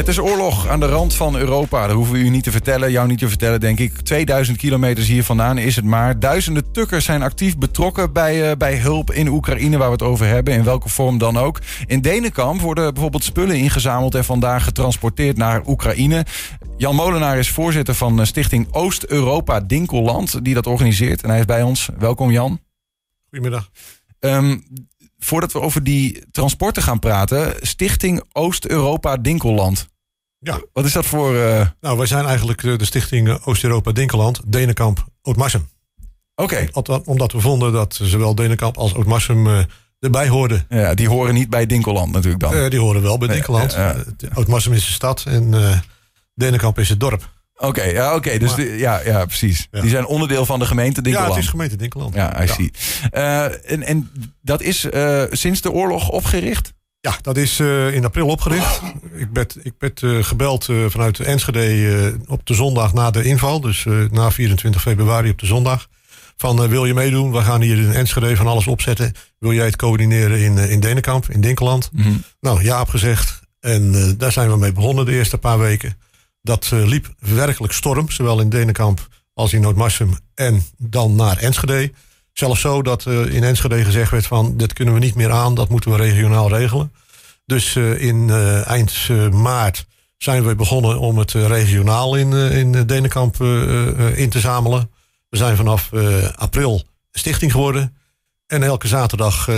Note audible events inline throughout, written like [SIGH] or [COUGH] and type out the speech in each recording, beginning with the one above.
Het is oorlog aan de rand van Europa. Dat hoeven we u niet te vertellen, jou niet te vertellen, denk ik. 2000 kilometers hier vandaan is het maar. Duizenden tukkers zijn actief betrokken bij, uh, bij hulp in Oekraïne, waar we het over hebben, in welke vorm dan ook. In Denenkamp worden bijvoorbeeld spullen ingezameld en vandaag getransporteerd naar Oekraïne. Jan Molenaar is voorzitter van Stichting Oost-Europa Dinkelland, die dat organiseert. En hij is bij ons. Welkom, Jan. Goedemiddag. Um, voordat we over die transporten gaan praten, Stichting Oost-Europa Dinkelland. Ja. Wat is dat voor. Uh... Nou, wij zijn eigenlijk de, Stichting Oost-Europa Dinkelland, Denenkamp, Ootmarsum. Oké. Okay. Omdat we vonden dat zowel Denenkamp als Ootmarsum uh, erbij hoorden. Ja, die horen niet bij Dinkelland natuurlijk dan. Uh, die horen wel bij Dinkelland. Ootmarsum is de stad en Denenkamp is het dorp. Oké, ja, oké. dus ja, ja, precies. Die zijn onderdeel van de gemeente Dinkeland. Ja, het is gemeente Dinkeland. Ja, I see. Uh, en, en dat is uh, sinds de oorlog opgericht? Ja, dat is uh, in april opgericht. Ik werd, ik werd gebeld vanuit Enschede op de zondag na de inval. Dus na 24 februari op de zondag. Van wil je meedoen? We gaan hier in Enschede van alles opzetten. Wil jij het coördineren in, in Denenkamp, in Dinkeland? Mm -hmm. Nou, ja, gezegd. En daar zijn we mee begonnen de eerste paar weken. Dat uh, liep werkelijk storm, zowel in Denenkamp als in Noordmarsum en dan naar Enschede. Zelfs zo dat uh, in Enschede gezegd werd van dit kunnen we niet meer aan, dat moeten we regionaal regelen. Dus uh, in eind maart zijn we begonnen om het regionaal in, in Denenkamp in te zamelen. We zijn vanaf april stichting geworden. En elke zaterdag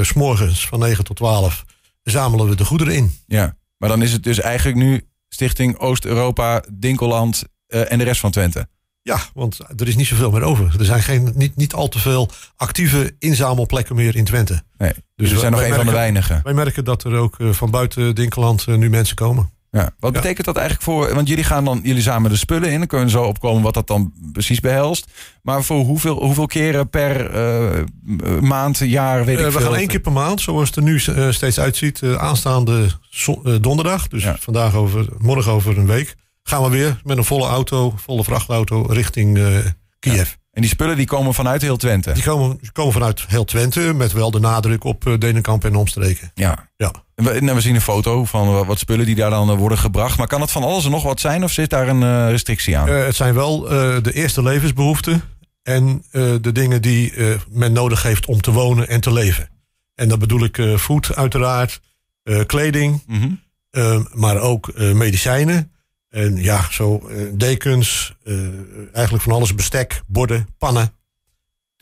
s morgens van 9 tot 12 zamelen we de goederen in. Ja, maar dan is het dus eigenlijk nu Stichting Oost-Europa, Dinkeland uh, en de rest van Twente. Ja, want er is niet zoveel meer over. Er zijn geen, niet, niet al te veel actieve inzamelplekken meer in Twente. Nee, dus we zijn nog een merken, van de weinigen. Wij merken dat er ook uh, van buiten Dinkeland uh, nu mensen komen. Ja. Wat ja. betekent dat eigenlijk voor? Want jullie gaan dan jullie samen de spullen in. Dan kunnen we zo opkomen wat dat dan precies behelst. Maar voor hoeveel, hoeveel keren per uh, maand, jaar, weet ik we veel? We gaan één keer per maand, zoals het er nu steeds uitziet. aanstaande donderdag, dus ja. vandaag over, morgen over een week, gaan we weer met een volle auto, volle vrachtauto richting Kiev. En die spullen die komen vanuit heel Twente? Die komen, komen vanuit heel Twente, met wel de nadruk op uh, Denenkamp en omstreken. Ja. ja. En we, nou, we, zien een foto van wat spullen die daar dan uh, worden gebracht. Maar kan het van alles en nog wat zijn of zit daar een uh, restrictie aan? het zijn wel de eerste levensbehoeften en de dingen die men nodig heeft om te wonen en te leven. En dat bedoel ik voed uiteraard, kleding, mm -hmm. maar ook medicijnen. En ja, zo uh, dekens, uh, eigenlijk van alles, bestek, borden, pannen.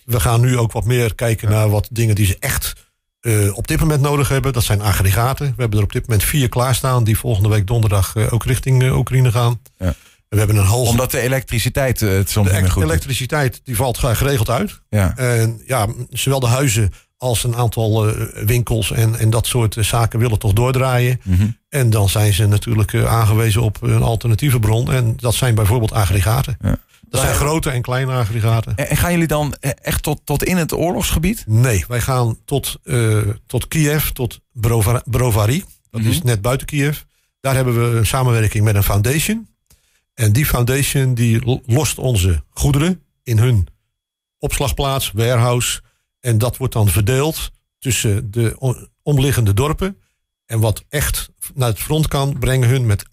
We gaan nu ook wat meer kijken naar wat dingen die ze echt uh, op dit moment nodig hebben. Dat zijn aggregaten. We hebben er op dit moment vier klaarstaan die volgende week donderdag ook richting Oekraïne gaan. Ja. We hebben een hoog... Omdat de elektriciteit het soms de niet meer goed De elektriciteit die valt geregeld uit. Ja. En ja, zowel de huizen als een aantal uh, winkels en, en dat soort uh, zaken willen toch doordraaien. Mm -hmm. En dan zijn ze natuurlijk uh, aangewezen op een alternatieve bron. En dat zijn bijvoorbeeld aggregaten. Ja. Dat zijn grote en kleine aggregaten. En gaan jullie dan echt tot, tot in het oorlogsgebied? Nee, wij gaan tot, tot Kiev, tot Brova. Dat Mhm. is net buiten Kiev. Daar hebben we een samenwerking met een foundation. En die foundation die lost onze goederen in hun opslagplaats, warehouse. En dat wordt dan verdeeld tussen de omliggende dorpen. En wat echt naar het front kan, brengen hun met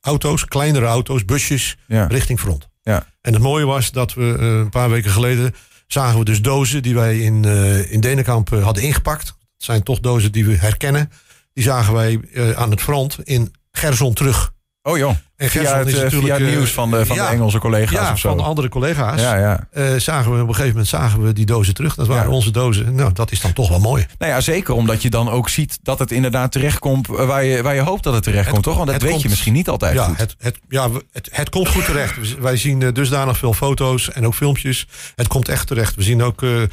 auto's, kleinere auto's, busjes, ja. richting front. Ja. En het mooie was dat we uh, een paar weken geleden zagen we dus dozen die wij in, uh, in Denenkamp uh, hadden ingepakt. Het zijn toch dozen die we herkennen. Die zagen wij aan het front in Gerson terug. Oh joh. En via het, uh, via het nieuws van de, van ja, de Engelse collega's ja, of zo. van de andere collega's. Ja, ja. Uh, zagen we op een gegeven moment zagen we die dozen terug. Dat waren Ja. onze dozen. Nou, dat is dan toch wel mooi. Nou ja, zeker omdat je dan ook ziet dat het inderdaad terechtkomt waar je, waar je hoopt dat het terechtkomt, toch? Want dat weet je misschien niet altijd ja, goed. het, het, ja het, het komt goed terecht. Wij zien eh, dusdanig veel foto's en ook filmpjes. Het komt echt terecht. We zien ook eh, eh,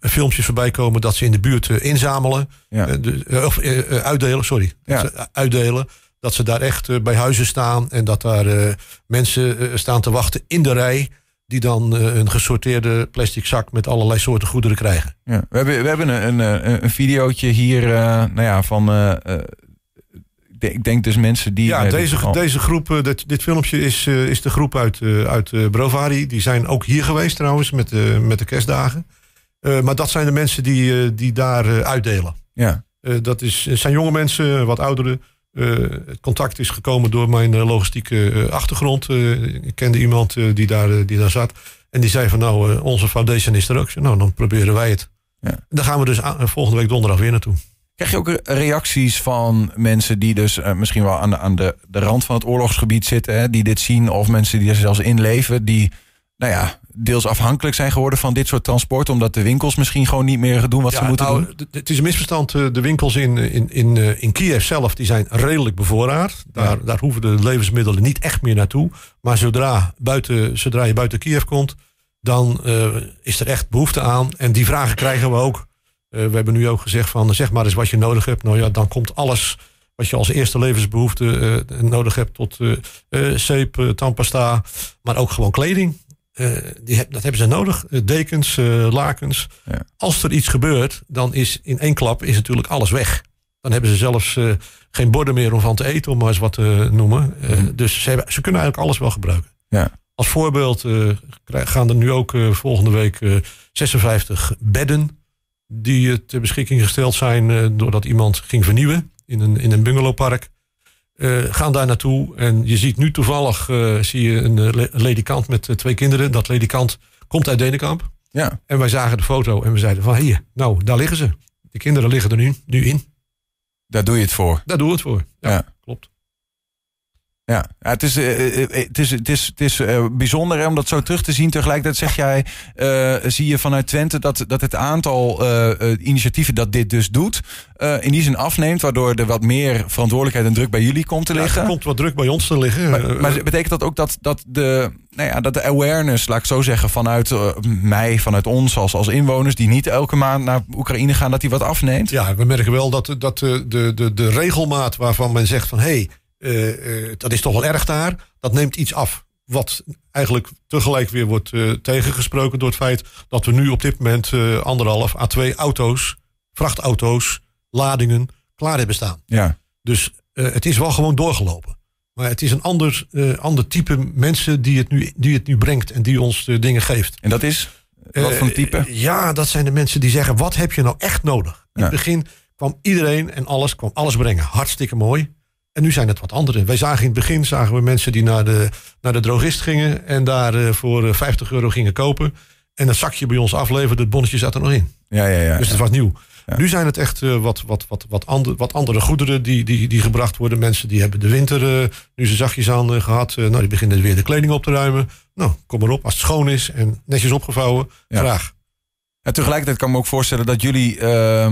filmpjes voorbij komen dat ze in de buurt eh, inzamelen. Ja. Eh, eh, of eh, eh, uitdelen, sorry. Ja. Uitdelen. Dat ze daar echt eh, bij huizen staan. En dat daar eh, mensen eh, staan te wachten in de rij. Die dan een gesorteerde plastic zak met allerlei soorten goederen krijgen. Ja. We hebben, we hebben een, een, een, videootje hier uh, nou ja, van. Uh, ik denk dus mensen die. Ja, deze, deze groep, uh, dit, dit filmpje is, is de groep uit, uit Brovari. Die zijn ook hier geweest trouwens met, met de kerstdagen. Maar dat zijn de mensen die, die daar uitdelen. Ja, dat is, zijn jonge mensen, wat ouderen. Het contact is gekomen door mijn logistieke achtergrond. ik kende iemand die, daar, die daar zat. En die zei van nou, onze foundation is er ook. Nou, dan proberen wij het. Ja. Dan gaan we dus volgende week donderdag weer naartoe. Krijg je ook reacties van mensen die dus misschien wel aan, de, aan de, de rand van het oorlogsgebied zitten, hè, die dit zien, of mensen die er zelfs in leven, die nou ja, deels afhankelijk zijn geworden van dit soort transport, omdat de winkels misschien gewoon niet meer doen wat ze moeten nou, doen? Het is een misverstand. Eh, de winkels in, in, in, eh, in Kiev zelf die zijn redelijk bevoorraad. Daar, daar hoeven de levensmiddelen niet echt meer naartoe. Maar zodra, buiten, zodra je buiten Kiev komt, dan uh, is er echt behoefte aan. En die vragen krijgen we ook. we hebben nu ook gezegd van zeg maar eens wat je nodig hebt. Nou ja, dan komt alles wat je als eerste levensbehoefte nodig hebt tot zeep, tandpasta, maar ook gewoon kleding. Uh, die, dat hebben ze nodig. Eh, dekens, uh, lakens. Ja. Als er iets gebeurt, dan is in één klap is natuurlijk alles weg. Dan hebben ze zelfs uh, geen borden meer om van te eten, om maar eens wat te noemen. Mm. Dus ze, hebben, ze, kunnen eigenlijk alles wel gebruiken. Ja. Als voorbeeld gaan er nu ook volgende week 56 bedden die ter beschikking gesteld zijn doordat iemand ging vernieuwen in een, in een bungalowpark. Uh, gaan daar naartoe. En je ziet nu toevallig uh, zie je een uh, ledikant met twee kinderen. Dat ledikant komt uit Denenkamp. Ja. En wij zagen de foto en we zeiden van hier, nou, daar liggen ze. De kinderen liggen er nu, nu in. Daar doe je het voor. Daar doe je het voor. ja. Ja, het is, uh, het is, het is, het is uh, bijzonder om dat zo terug te zien. Tegelijkertijd zeg jij, uh, zie je vanuit Twente dat, dat het aantal initiatieven dat dit dus doet, in die zin afneemt, waardoor er wat meer verantwoordelijkheid en druk bij jullie komt te liggen. er komt wat druk bij ons te liggen. Maar, maar betekent dat ook dat, dat, de, nou ja, dat de awareness, laat ik zo zeggen, vanuit mij, vanuit ons als, als inwoners, die niet elke maand naar Oekraïne gaan, dat die wat afneemt? Ja, we merken wel dat, dat de, de, de, regelmaat waarvan men zegt van hé, hey, dat is toch wel erg daar. Dat neemt iets af. Wat eigenlijk tegelijk weer wordt uh, tegengesproken door het feit dat we nu op dit moment anderhalf à twee auto's, vrachtauto's, ladingen klaar hebben staan. Ja. Dus het is wel gewoon doorgelopen. Maar het is een ander, ander type mensen die het, nu, die het nu brengt en die ons dingen geeft. En dat is? Wat voor type? ja, dat zijn de mensen die zeggen: wat heb je nou echt nodig? In het begin kwam iedereen en alles, kwam alles brengen. Hartstikke mooi. En nu zijn het wat andere. Wij zagen in het begin zagen we mensen die naar de, naar de drogist gingen en daar uh, voor 50 eh, euro gingen kopen. En een zakje bij ons afleverde, het bonnetje zat er nog in. Ja, ja, ja, dus het was nieuw. Nu zijn het echt uh, wat, wat, wat, wat, ander, wat andere goederen die, die, die gebracht worden. Mensen die hebben de winter uh, nu ze zachtjes aan gehad. nou, die beginnen weer de kleding op te ruimen. Nou, kom maar op. Als het schoon is en netjes opgevouwen, graag. En tegelijkertijd kan ik me ook voorstellen dat jullie uh,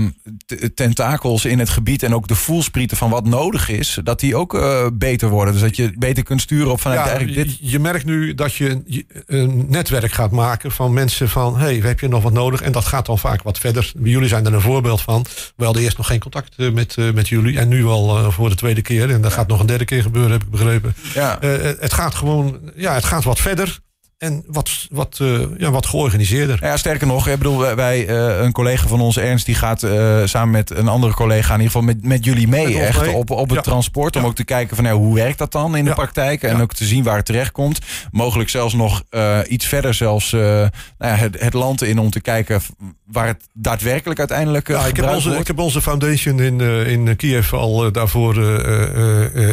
tentakels in het gebied en ook de voelsprieten van wat nodig is, dat die ook uh, beter worden. Dus dat je beter kunt sturen op vanuit ja, eigenlijk dit. Je merkt nu dat je een netwerk gaat maken van mensen van hey, heb je nog wat nodig? En dat gaat dan vaak wat verder. Jullie zijn er een voorbeeld van. We hadden eerst nog geen contact eh, met, uh, met jullie en nu al voor de tweede keer. En dat gaat nog een derde keer gebeuren, heb ik begrepen. Ja. het gaat gewoon, ja, het gaat wat verder. En wat, wat, uh, ja, wat georganiseerder. Ja, sterker nog, ik bedoel, wij, uh, een collega van ons, Ernst, die gaat uh, samen met een andere collega, in ieder geval met, met jullie mee, echt op, op het transport. Om ook te kijken van nou, hoe werkt dat dan in de praktijk. En ook te zien waar het terecht komt. Mogelijk zelfs nog iets verder, zelfs nou het, het, land in om te kijken waar het daadwerkelijk uiteindelijk ja, ik heb onze, wordt. Ik heb onze foundation in, in Kiev al daarvoor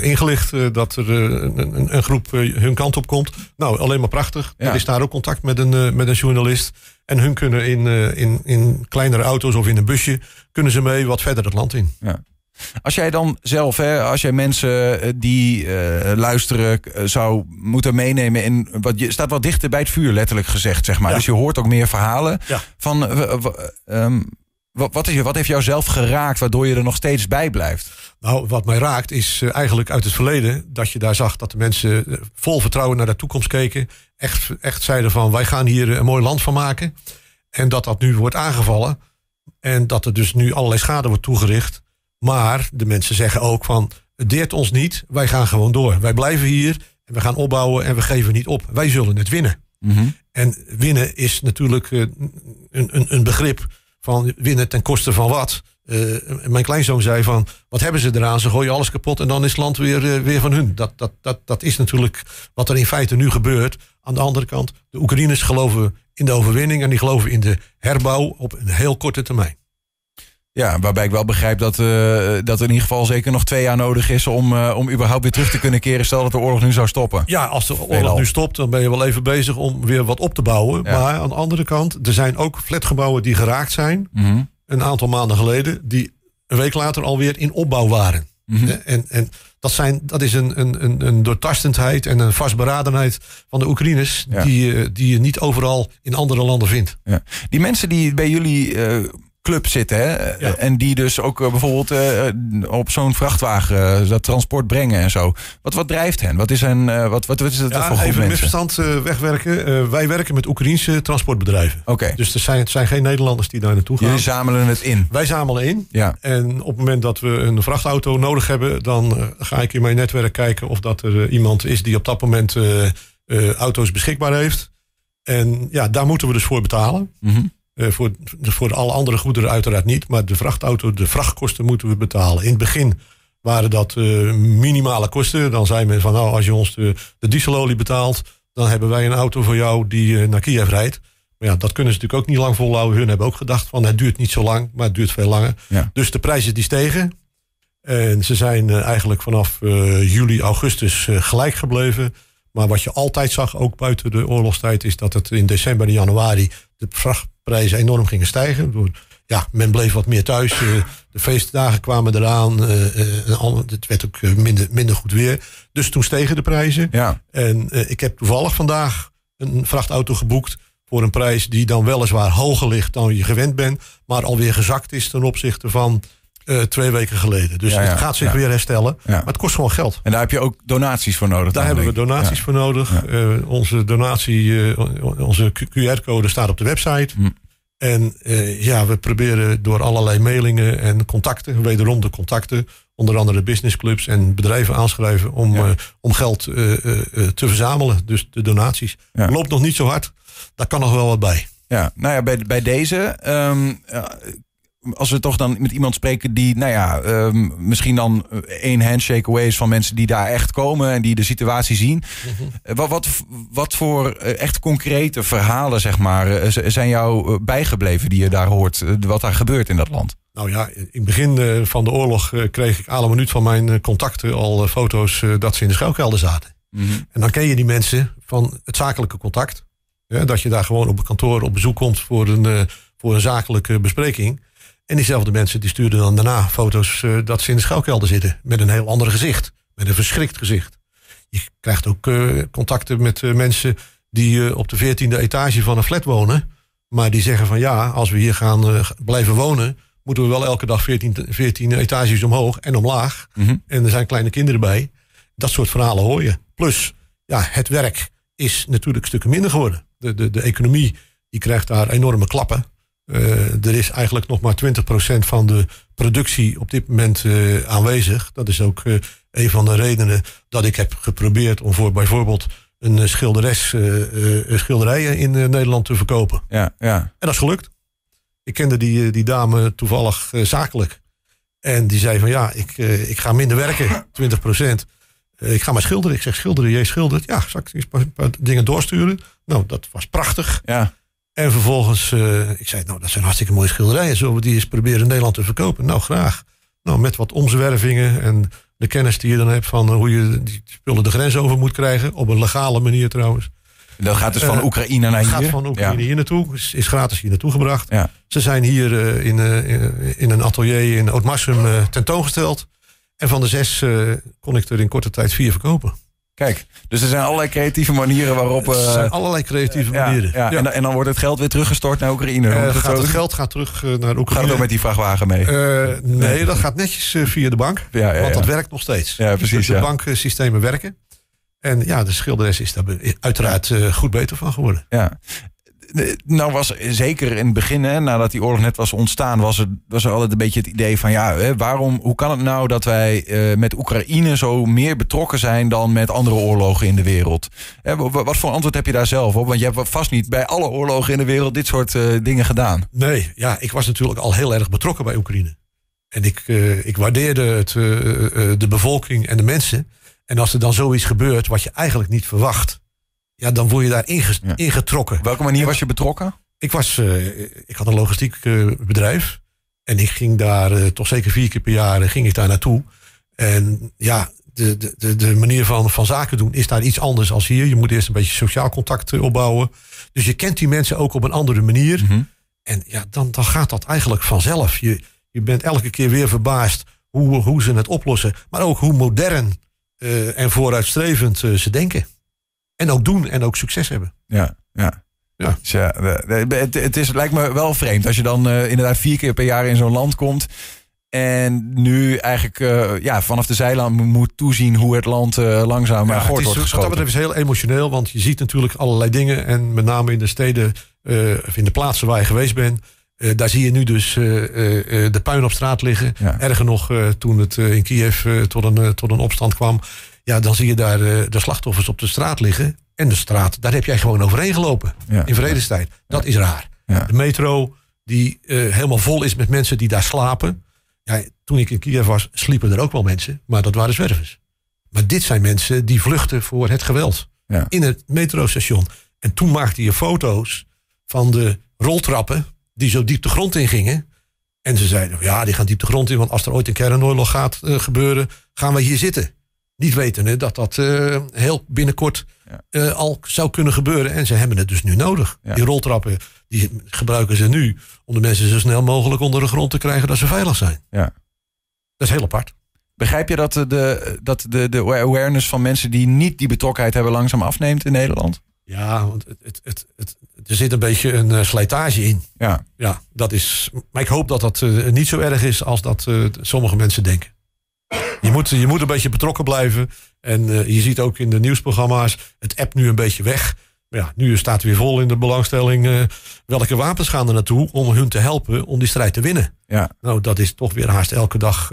ingelicht dat er een, een, groep hun kant op komt. Nou, alleen maar prachtig. Ja. Er is daar ook contact met een, uh, met een journalist. En hun kunnen in, uh, in, in kleinere auto's of in een busje... kunnen ze mee wat verder het land in. Ja. Als jij dan zelf, hè, als jij mensen eh, die uh, luisteren, zou moeten meenemen in wat je staat wat dichter bij het vuur, letterlijk gezegd, zeg maar. Ja. Dus je hoort ook meer verhalen ja. van. Um, wat, is, wat heeft jou zelf geraakt waardoor je er nog steeds bij blijft? Nou, wat mij raakt is uh, eigenlijk uit het verleden dat je daar zag dat de mensen uh, vol vertrouwen naar de toekomst keken. Echt, echt zeiden van wij gaan hier een mooi land van maken. En dat dat nu wordt aangevallen. En dat er dus nu allerlei schade wordt toegericht. Maar de mensen zeggen ook van het deert ons niet. Wij gaan gewoon door. Wij blijven hier en we gaan opbouwen en we geven niet op. Wij zullen het winnen. Mm -hmm. En winnen is natuurlijk uh, een, een, een begrip van winnen ten koste van wat. Uh, mijn kleinzoon zei van, wat hebben ze eraan? Ze gooien alles kapot en dan is het land weer, uh, weer van hun. Dat, dat, dat, dat is natuurlijk wat er in feite nu gebeurt. Aan de andere kant, de Oekraïners geloven in de overwinning... en die geloven in de herbouw op een heel korte termijn. Ja, waarbij ik wel begrijp dat, uh, dat in ieder geval zeker nog twee jaar nodig is om, uh, om überhaupt weer terug te kunnen keren. Stel dat de oorlog nu zou stoppen. Ja, als de oorlog nu stopt, dan ben je wel even bezig om weer wat op te bouwen. Maar aan de andere kant, er zijn ook flatgebouwen die geraakt zijn. Mhm. Een aantal maanden geleden, die een week later alweer in opbouw waren. Mhm. En, en dat, zijn, dat is een, een, een doortastendheid en een vastberadenheid van de Oekraïners... Die, die je niet overal in andere landen vindt. Ja. Die mensen die bij jullie uh, club zitten. Hè? En die dus ook uh, bijvoorbeeld uh, op zo'n vrachtwagen uh, dat transport brengen en zo. Wat, wat drijft hen? Wat is, hen, wat, wat, wat is het ja, voor even misverstand wegwerken. wij werken met Oekraïense transportbedrijven. Oké. Dus er zijn, het zijn geen Nederlanders die daar naartoe gaan. Jullie zamelen het in? Wij zamelen in. Ja. En op het moment dat we een vrachtauto nodig hebben... dan ga ik in mijn netwerk kijken of dat er iemand is... die op dat moment auto's beschikbaar heeft. En ja, daar moeten we dus voor betalen. Mm uh, voor, voor alle andere goederen uiteraard niet. Maar de vrachtauto, de vrachtkosten moeten we betalen. In het begin waren dat uh, minimale kosten. Dan zei men van nou, als je ons de, de dieselolie betaalt... dan hebben wij een auto voor jou die uh, naar Kiev rijdt. Maar ja, dat kunnen ze natuurlijk ook niet lang volhouden. Hun hebben ook gedacht van het duurt niet zo lang, maar het duurt veel langer. Ja. Dus de prijzen die stegen. En ze zijn eigenlijk vanaf juli, augustus gelijk gebleven. Maar wat je altijd zag, ook buiten de oorlogstijd... is dat het in december en januari de vrachtprijzen enorm gingen stijgen. Ja, men bleef wat meer thuis. Eh, de feestdagen kwamen eraan. Eh, eh, het werd ook minder, minder goed weer. Dus toen stegen de prijzen. Ja. En ik heb toevallig vandaag een vrachtauto geboekt voor een prijs die dan weliswaar hoger ligt dan je gewend bent, maar alweer gezakt is ten opzichte van uh, twee weken geleden. Dus het gaat zich weer herstellen. Maar het kost gewoon geld. En daar heb je ook donaties voor nodig. Daar hebben we donaties voor nodig. Uh, onze donatie, uh, onze QR-code staat op de website. Hm. En ja, we proberen door allerlei mailingen en contacten, wederom de contacten, onder andere businessclubs en bedrijven aanschrijven om, om geld te verzamelen. Dus de donaties. Loopt nog niet zo hard. Daar kan nog wel wat bij. Ja, nou ja, bij, bij deze um, als we toch dan met iemand spreken die, nou ja, um, misschien dan één handshake away is van mensen die daar echt komen en die de situatie zien. Mhm. wat, wat, wat voor echt concrete verhalen, zeg maar, zijn jou bijgebleven die je daar hoort, wat daar gebeurt in dat land? Nou ja, in het begin van de oorlog kreeg ik alle minuut van mijn contacten al foto's dat ze in de schuilkelder zaten. Mhm. En dan ken je die mensen van het zakelijke contact. dat je daar gewoon op een kantoor op bezoek komt voor een, voor een zakelijke bespreking. En diezelfde mensen die stuurden dan daarna foto's uh, dat ze in de schuilkelder zitten. Met een heel ander gezicht. Met een verschrikt gezicht. Je krijgt ook uh, contacten met uh, mensen die op de veertiende etage van een flat wonen. Maar die zeggen van ja, als we hier gaan blijven wonen... moeten we wel elke dag 14, 14 etages omhoog en omlaag. Mm -hmm. En er zijn kleine kinderen bij. Dat soort verhalen hoor je. Plus, ja, het werk is natuurlijk stukken minder geworden. De, de, de economie die krijgt daar enorme klappen. Uh, er is eigenlijk nog maar 20% van de productie op dit moment uh, aanwezig. Dat is ook uh, een van de redenen dat ik heb geprobeerd om voor bijvoorbeeld een schilderes, schilderijen in Nederland te verkopen. Ja, ja. En dat is gelukt. Ik kende die, die dame toevallig zakelijk. En die zei van ja, ik, ik ga minder werken, 20%. ik ga maar schilderen. Ik zeg schilderen, jij schildert. Ja, zal ik eens een paar dingen doorsturen? Nou, dat was prachtig. Ja. En vervolgens, uh, ik zei, nou, dat zijn hartstikke mooie schilderijen. Zullen we die eens proberen in Nederland te verkopen? Nou, graag. Nou, met wat omzwervingen en de kennis die je dan hebt van hoe je die spullen de grens over moet krijgen. Op een legale manier trouwens. Dat gaat dus van uh, Oekraïne naar hier? gaat van Oekraïne ja. hier naartoe. Is, is, gratis hier naartoe gebracht. Ja. Ze zijn hier uh, in, in een atelier in Ootmarsum tentoongesteld. En van de zes kon ik er in korte tijd vier verkopen. Kijk, dus er zijn allerlei creatieve manieren waarop... er zijn allerlei creatieve manieren. Ja, ja. En, en, dan wordt het geld weer teruggestort naar Oekraïne. Uh, gaat het, geld gaat terug naar Oekraïne. Gaat ook met die vrachtwagen mee? Uh, nee, dat gaat netjes via de bank. Ja, want dat werkt nog steeds. Ja, precies. Dus de banksystemen werken. En ja, de schilderes is daar uiteraard goed beter van geworden. Ja. Nou was zeker in het begin, hè, nadat die oorlog net was ontstaan, was er, was er altijd een beetje het idee van ja, hè, waarom, hoe kan het nou dat wij uh, met Oekraïne zo meer betrokken zijn dan met andere oorlogen in de wereld? Hè, wat voor antwoord heb je daar zelf op? Want je hebt vast niet bij alle oorlogen in de wereld dit soort uh, dingen gedaan. Nee, ja, ik was natuurlijk al heel erg betrokken bij Oekraïne. En ik, ik waardeerde het, de bevolking en de mensen. En als er dan zoiets gebeurt wat je eigenlijk niet verwacht ja, dan word je daar inge ja. ingetrokken. Op welke manier was je betrokken? Ik, was, uh, ik had een logistiek uh, bedrijf. En ik ging daar toch zeker vier keer per jaar ging ik daar naartoe. En ja, de, de, de manier van, van zaken doen is daar iets anders als hier. Je moet eerst een beetje sociaal contact opbouwen. Dus je kent die mensen ook op een andere manier. Mhm. En ja, dan, dan gaat dat eigenlijk vanzelf. Je, je bent elke keer weer verbaasd hoe, hoe ze het oplossen. Maar ook hoe modern eh, en vooruitstrevend uh, ze denken. En ook doen en ook succes hebben. Ja, ja. Ja. Dus ja, het, het, is, lijkt me wel vreemd als je dan uh, inderdaad vier keer per jaar in zo'n land komt. En nu eigenlijk ja, vanaf de zijland moet toezien hoe het land langzaam ja, wordt geschoten. Wat dat betreft is heel emotioneel, want je ziet natuurlijk allerlei dingen. En met name in de steden of in de plaatsen waar je geweest bent uh, daar zie je nu dus uh, uh, de puin op straat liggen. Ja. Erger nog, toen het in Kiev tot, een, tot een opstand kwam. Ja, dan zie je daar de slachtoffers op de straat liggen. En de straat, daar heb jij gewoon overheen gelopen. Ja. In vredestijd. Dat is raar. De metro, die helemaal vol is met mensen die daar slapen. Ja, toen ik in Kiev was, sliepen er ook wel mensen. Maar dat waren zwervers. Maar dit zijn mensen die vluchten voor het geweld. In het metrostation. En toen maakte je foto's van de roltrappen die zo diep de grond in gingen. En ze zeiden, ja, die gaan diep de grond in, want als er ooit een kernoorlog gaat uh, gebeuren, gaan we hier zitten. Niet wetende dat dat uh, heel binnenkort uh, al zou kunnen gebeuren. En ze hebben het dus nu nodig. Die roltrappen, die gebruiken ze nu om de mensen zo snel mogelijk onder de grond te krijgen dat ze veilig zijn. Ja. Dat is heel apart. Begrijp je dat, de, dat de, de awareness van mensen die niet die betrokkenheid hebben langzaam afneemt in Nederland? Ja, want het, het, het, het, er zit een beetje een slijtage in. Ja. ja, dat is. Maar ik hoop dat dat uh, niet zo erg is als dat uh, sommige mensen denken. Je moet, je moet een beetje betrokken blijven. En je ziet ook in de nieuwsprogramma's, het app nu een beetje weg. Maar ja, nu staat weer vol in de belangstelling welke wapens gaan er naartoe om hun te helpen om die strijd te winnen. Ja. Nou, dat is toch weer haast elke dag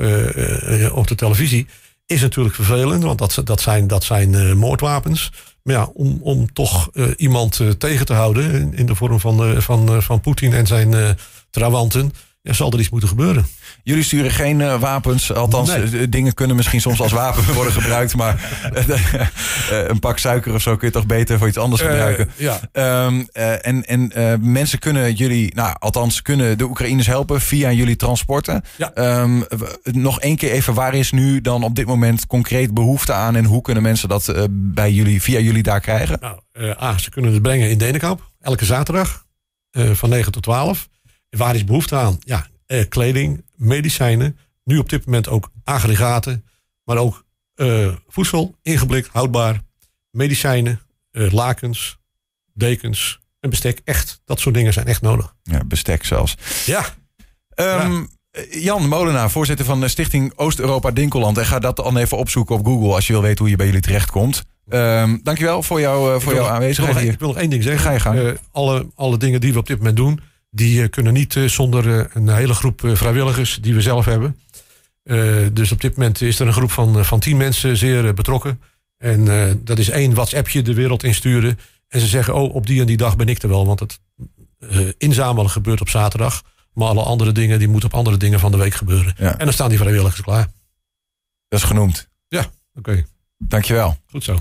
op de televisie. Is natuurlijk vervelend, want dat, dat zijn, dat zijn moordwapens. Maar ja, om, om toch iemand tegen te houden in, in de vorm van, van, van Poetin en zijn trawanten, ja, zal er iets moeten gebeuren. Jullie sturen geen wapens, althans Nee. dingen kunnen misschien soms als wapen [LAUGHS] worden gebruikt, maar [LAUGHS] een pak suiker of zo kun je toch beter voor iets anders gebruiken. ja. Um, en en mensen kunnen jullie, nou althans kunnen de Oekraïners helpen via jullie transporten. Ja. Um, nog één keer even, waar is nu dan op dit moment concreet behoefte aan en hoe kunnen mensen dat bij jullie, via jullie daar krijgen? Nou, A, ze kunnen het brengen in Denenkamp, elke zaterdag van 9 tot 12. Waar is behoefte aan? Ja, kleding, medicijnen, nu op dit moment ook aggregaten, maar ook voedsel, ingeblikt, houdbaar, medicijnen, lakens, dekens en bestek. Echt, dat soort dingen zijn echt nodig. Ja, bestek zelfs. Ja. Um, ja. Jan Molenaar, voorzitter van de Stichting Oost-Europa Dinkeland. En ga dat dan even opzoeken op Google als je wil weten hoe je bij jullie terechtkomt. Um, dankjewel voor, jou, uh, voor jouw aanwezigheid ik hier. Ik wil nog één ding zeggen. Ga je. Uh, alle, alle dingen die we op dit moment doen, die uh, kunnen niet zonder een hele groep vrijwilligers die we zelf hebben. dus op dit moment is er een groep van, van tien mensen zeer betrokken. En dat is één WhatsAppje de wereld insturen. En ze zeggen, oh, op die en die dag ben ik er wel. Want het inzamelen gebeurt op zaterdag. Maar alle andere dingen die moeten op andere dingen van de week gebeuren. Ja. En dan staan die vrijwilligers klaar. Dat is genoemd. Ja, oké. Okay. Dankjewel. Goed zo.